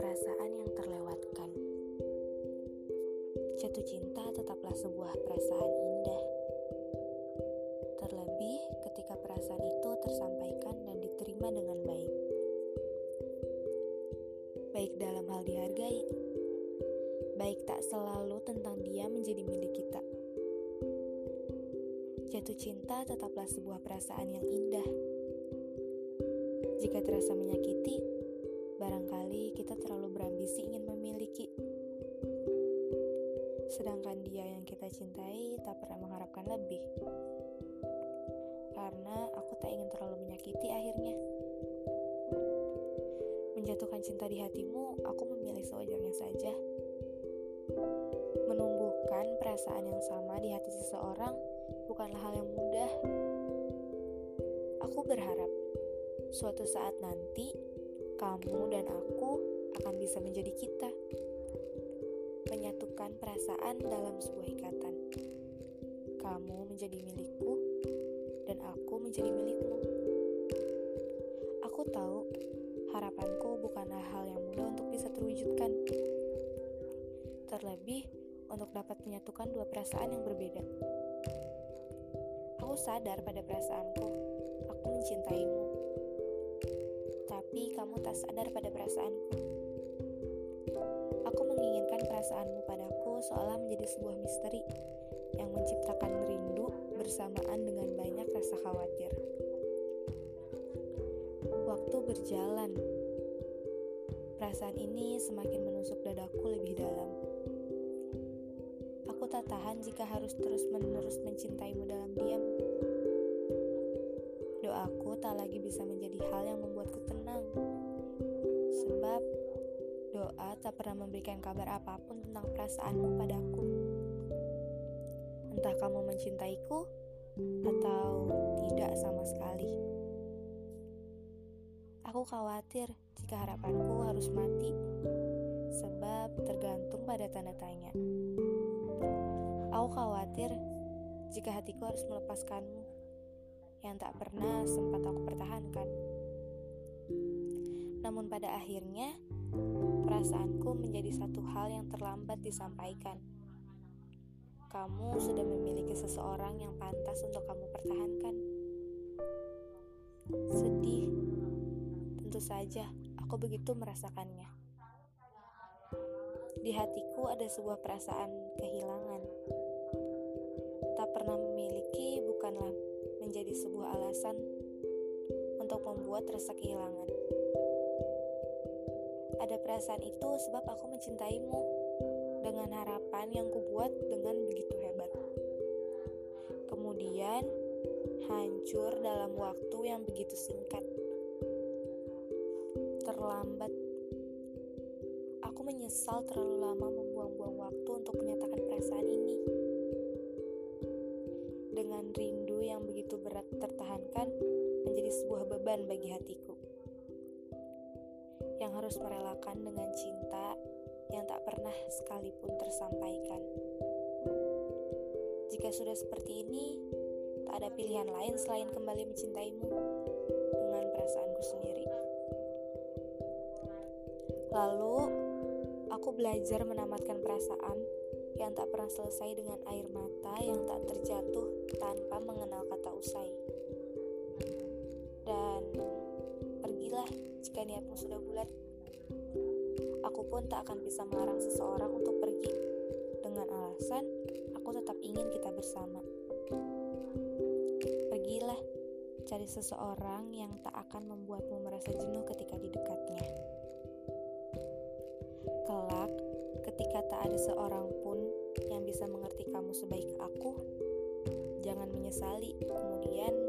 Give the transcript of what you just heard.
Perasaan yang terlewatkan. Jatuh cinta tetaplah sebuah perasaan indah. Terlebih ketika perasaan itu tersampaikan dan diterima dengan baik. Baik dalam hal dihargai, baik tak selalu tentang dia menjadi milik kita. Jatuh cinta tetaplah sebuah perasaan yang indah. Jika terasa menyakiti, barangkali kita terlalu berambisi ingin memiliki. Sedangkan dia yang kita cintai tak pernah mengharapkan lebih. Karena aku tak ingin terlalu menyakiti akhirnya. Menjatuhkan cinta di hatimu, aku memilih sewajarnya saja. Menumbuhkan perasaan yang sama di hati seseorang bukanlah hal yang mudah. Aku berharap suatu saat nanti kamu dan aku akan bisa menjadi kita. Menyatukan perasaan dalam sebuah ikatan. Kamu menjadi milikku dan aku menjadi milikmu. Aku tahu harapanku bukanlah hal yang mudah untuk bisa terwujudkan. Terlebih untuk dapat menyatukan dua perasaan yang berbeda. Aku sadar pada perasaanku, aku mencintaimu. Tapi kamu tak sadar pada perasaanku. Aku menginginkan perasaanmu padaku seolah menjadi sebuah misteri yang menciptakan rindu bersamaan dengan banyak rasa khawatir. Waktu berjalan, perasaan ini semakin menusuk dadaku lebih dalam. Tak tahan jika harus terus-menerus mencintaimu dalam diam. Doaku tak lagi bisa menjadi hal yang membuatku tenang. Sebab doa tak pernah memberikan kabar apa pun tentang perasaanmu padaku. Entah kamu mencintaiku atau tidak sama sekali. Aku khawatir jika harapanku harus mati, sebab tergantung pada tanda tanya. Aku khawatir jika hatiku harus melepaskanmu, yang tak pernah sempat aku pertahankan. Namun pada akhirnya, perasaanku menjadi satu hal yang terlambat disampaikan. Kamu sudah memiliki seseorang yang pantas untuk kamu pertahankan. Sedih, tentu saja aku begitu merasakannya. Di hatiku ada sebuah perasaan kehilangan. Pernah memiliki bukanlah menjadi sebuah alasan untuk membuat rasa kehilangan. Ada perasaan itu sebab aku mencintaimu dengan harapan yang kubuat dengan begitu hebat. Kemudian hancur dalam waktu yang begitu singkat. Terlambat. Aku menyesal terlalu lama membuang-buang waktu untuk beban bagi hatiku. Yang harus merelakan dengan cinta yang tak pernah sekalipun tersampaikan. Jika sudah seperti ini, tak ada pilihan lain selain kembali mencintaimu dengan perasaanku sendiri. Lalu, aku belajar menamatkan perasaan yang tak pernah selesai dengan air mata yang tak terjatuh tanpa mengenal kata usai. Dan pergilah jika niatmu sudah bulat. Aku pun tak akan bisa melarang seseorang untuk pergi dengan alasan aku tetap ingin kita bersama. Pergilah, cari seseorang yang tak akan membuatmu merasa jenuh ketika di dekatnya. Kelak, ketika tak ada seorang pun yang bisa mengerti kamu sebaik aku, jangan menyesali kemudian